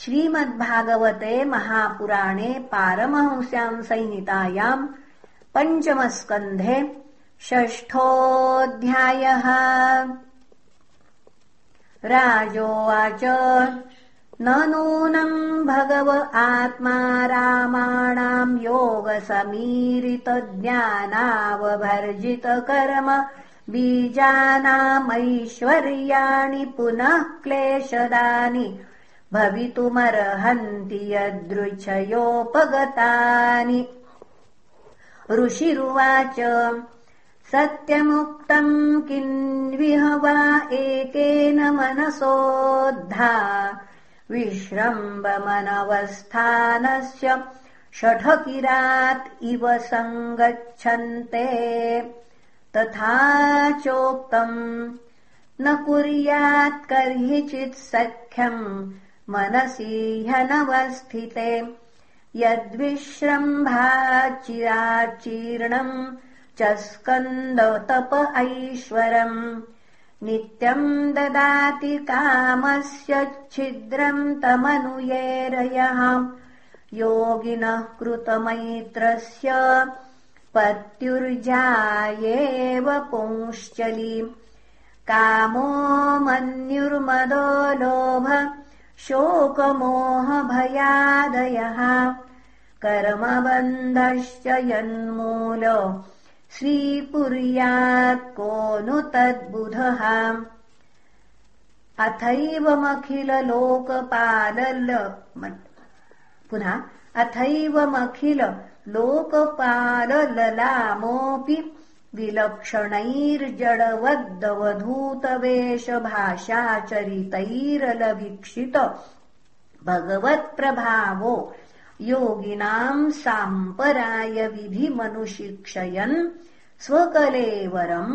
श्रीमद्भागवते महापुराणे पारमहंस्याम् संहितायाम् पञ्चमस्कन्धे षष्ठोऽध्यायः। राजोवाच न नूनम् भगव आत्मा रामाणाम् योगसमीरितज्ञानावभर्जितकर्म बीजानामैश्वर्याणि पुनः क्लेशदानि भवितुमर्हन्ति यदृच्छयोपगतानि। ऋषिरुवाच सत्यमुक्तम् किन्विह वा एकेन मनसोद्धा। विश्रम्बमनवस्थानस्य षठकिरात् इव सङ्गच्छन्ते। तथा चोक्तम् न कुर्यात् कर्हिचित्सख्यम् मनसि ह्यनवस्थिते यद्विश्रम्भाचिराचीर्णम् च स्कन्दतप ऐश्वरम्। नित्यम् ददाति कामस्य छिद्रम् तमनुयेरयः योगिनः कृतमैत्रस्य पत्युर्जायेव पुंश्चली। कामो मन्युर्मदो लोभ शोकमोहभयादयः। कर्मबन्धश्च यन्मूल स्वीकुर्यात् को नु तद्बुधः। पुनः अथैवमखिल लोकपालललामोऽपि विलक्षणैर्जडवद्दवधूतवेषभाषाचरितैरलभीक्षित भगवत्प्रभावो योगिनाम् साम्पराय विधिमनुशिक्षयन् स्वकलेवरम्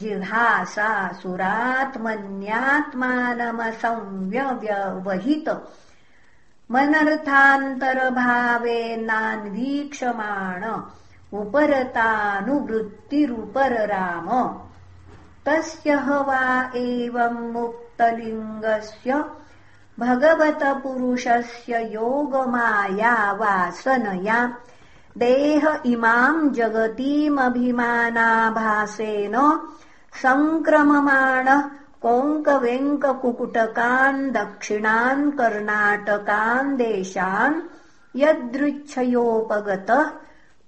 जिहासासुरात्मन्यात्मानमसंव्यवहित मनर्थान्तरभावेनान्वीक्षमाण उपरतानुवृत्तिरुपरराम। तस्य ह वा एवम् मुक्तलिङ्गस्य भगवतपुरुषस्य योगमाया वासनया। देह इमाम् जगतीमभिमानाभासेन सङ्क्रममाणः कोङ्कवेङ्ककुकुटकान् दक्षिणान् कर्णाटकान् देशान् यदृच्छयोपगतः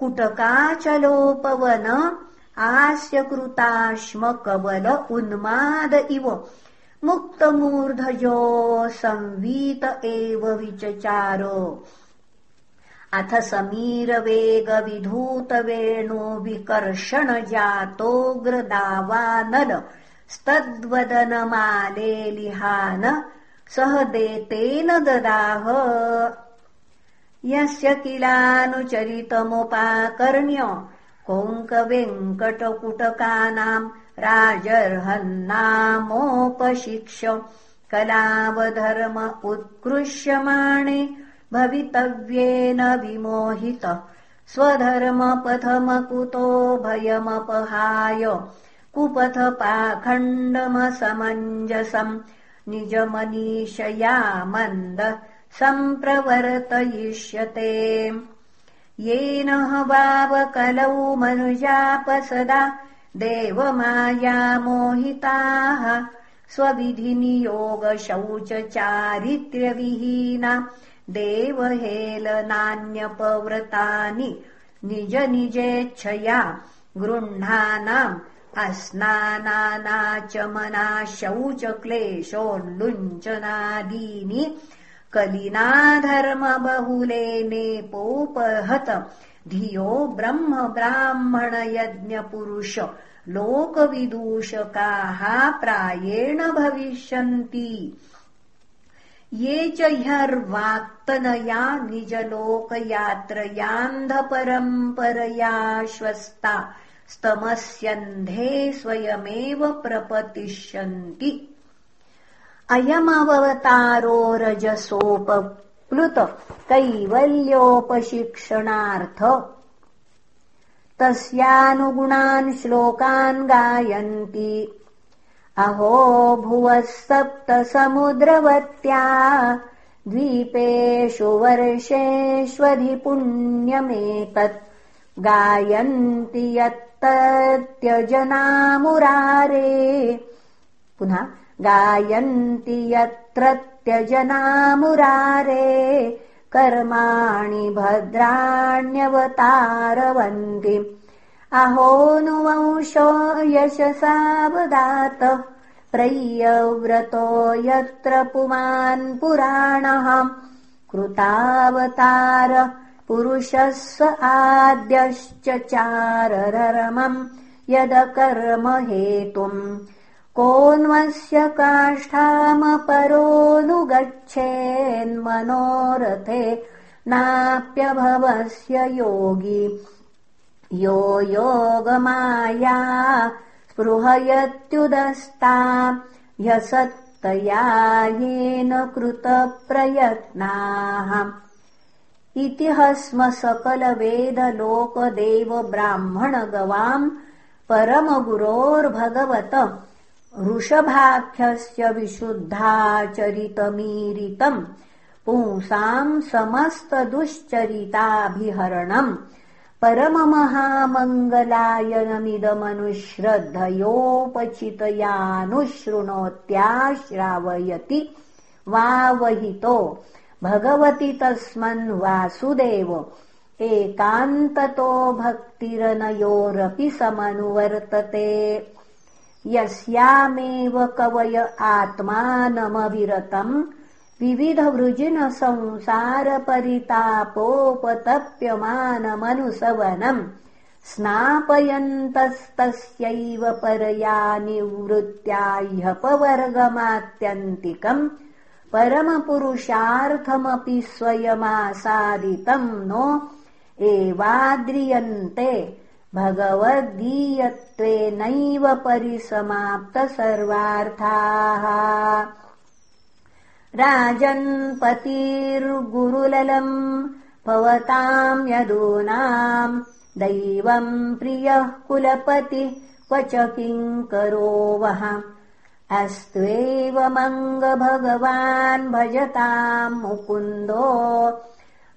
कुटकाचलोपवन आस्यकृताश्मकबल उन्माद इव। मुक्तमूर्धजो संवीत एव विचचार। अथ समीरवेगविधूतवेणुविकर्षणजातोऽग्रदावानल स्तद्वदनमालेलिहान सह देतेन ददाह यस्य किलानुचरितमुपाकर्ण्य कोङ्कवेङ्कटकुटकानाम् राजर्हन्नामोपशिक्ष कलावधर्म उत्कृष्यमाणे भवितव्येन विमोहित स्वधर्मपथमकुतो भयमपहाय कुपथपाखण्डमसमञ्जसम् निजमनीषया मन्द सम्प्रवर्तयिष्यते। येन वावकलौ मनुजापसदा देवमायामोहिताः स्वविधिनियोगशौचचारित्र्यविहीना देवहेलनान्यपव्रतानि निज निजेच्छया गृह्णानाम् अस्नानानाचमनाशौचक्लेशोल्लुञ्चनादीनि कलिनाधर्मबहुलेनेपोपहत धियो ब्रह्म ब्राह्मणयज्ञपुरुष लोकविदूषकाः प्रायेण भविष्यन्ति। ये च ह्यर्वाक्तनया निजलोकयात्रयान्धपरम्परयाश्वस्ता स्तमस्यन्धे स्वयमेव प्रपतिष्यन्ति अयमवतारो रजसोपप्लुत कैवल्योपशिक्षणार्थ। तस्यानुगुणान् श्लोकान् गायन्ति। अहो भुवः सप्त समुद्रवत्या द्वीपेषु वर्षेष्वधि पुण्यमेतत् गायन्ति यत्तत्यजनामुरारे पुनः गायन्ति यत्र त्यजनामुरारे कर्माणि भद्राण्यवतारवन्ति। अहोनुवंशो यशसावदात प्रय्यव्रतो यत्र पुमान् पुराणः। कृतावतार पुरुषः स आद्यश्च चाररमम् यदकर्म हेतुम् कोऽन्वस्य काष्ठामपरोऽनुगच्छेन्मनोरथे नाप्यभवस्य योगी। यो योगमाया स्पृहयत्युदस्ता ह्यसत्तया येन कृतप्रयत्नाः। इति हस्म सकलवेदलोकदेव ब्राह्मणगवाम् परमगुरोर्भगवत वृषभाख्यस्य विशुद्धाचरितमीरितम् पुंसाम् समस्तदुश्चरिताभिहरणम् परममहामङ्गलायनमिदमनुश्रद्धयोपचितयानुशृणोत्याश्रावयति। वावहितो भगवति तस्मन् वासुदेव। एकान्ततो भक्तिरनयोरपि समनुवर्तते यस्यामेव कवय आत्मानमविरतम् विविधवृजिनसंसारपरितापोपतप्यमानमनुसवनम् स्नापयन्तस्तस्यैव परया निवृत्त्या ह्यपवर्गमात्यन्तिकम् परमपुरुषार्थमपि स्वयमासादितम् नो एवाद्रियन्ते भगवद्गीयत्वेनैव परिसमाप्तसर्वार्थाः। राजन्पतिर्गुरुललम् भवताम् यदूनाम् दैवम् प्रियः कुलपति क्व च किङ्करो वः अस्त्वेवमङ्गभगवान् भजताम् मुकुन्दो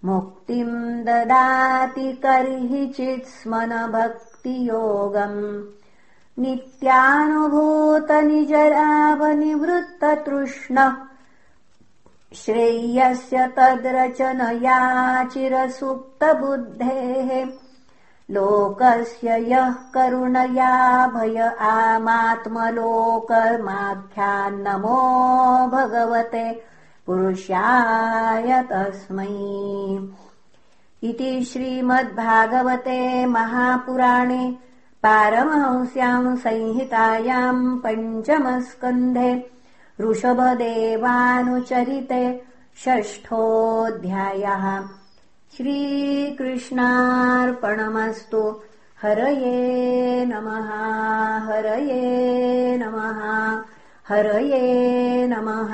मुक्तिम् ददाति कर्हि चित्स्मनभक्तियोगम्। नित्यानुभूतनिजरावनिवृत्ततृष्ण। श्रेयस्य तद्रचनया चिरसुप्तबुद्धेः। लोकस्य यः करुणया भय आमात्मलोकमाख्यान्नमो भगवते पुरुषाय तस्मै। इति श्रीमद्भागवते महापुराणे पारमहंस्याम् संहितायाम् पञ्चमस्कन्धे ऋषभदेवानुचरिते षष्ठोऽध्यायः। श्रीकृष्णार्पणमस्तु। हरये नमः हरये नमः हरये नमः